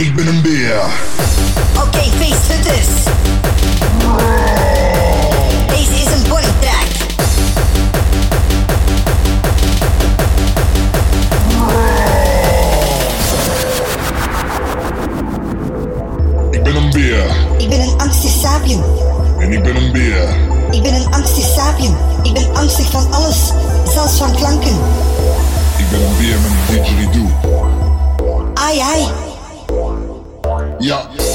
Ik ben een beer. Oké, feesthutters. Deze is een bodytrack. Ik ben een beer. Ik ben een angstig sapien. En ik ben een beer. Ik ben een angstig sapien. Ik ben angstig van alles, zelfs van klanken. Ik ben een beer met een didgeridoo. Ai ai. Ja. Oké,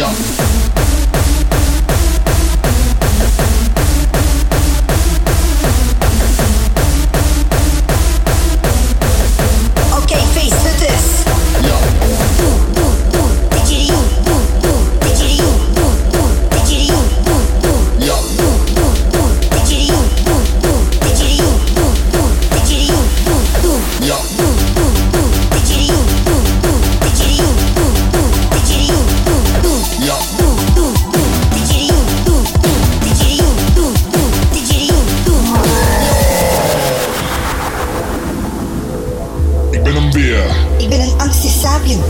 や。Angstig sapien.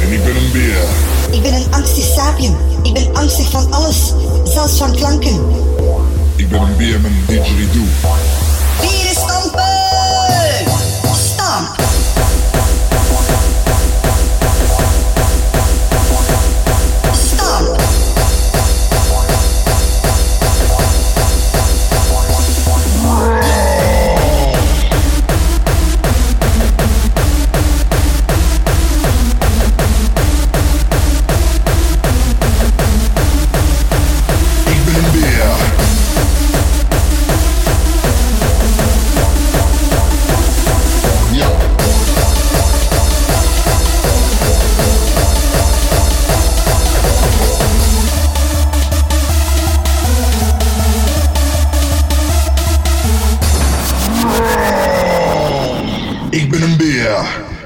En ik ben een beer. Ik ben een angstig sapien. Ik ben angstig van alles, zelfs van klanken. Ik ben een beer met een didgeridoo. Bin and beer.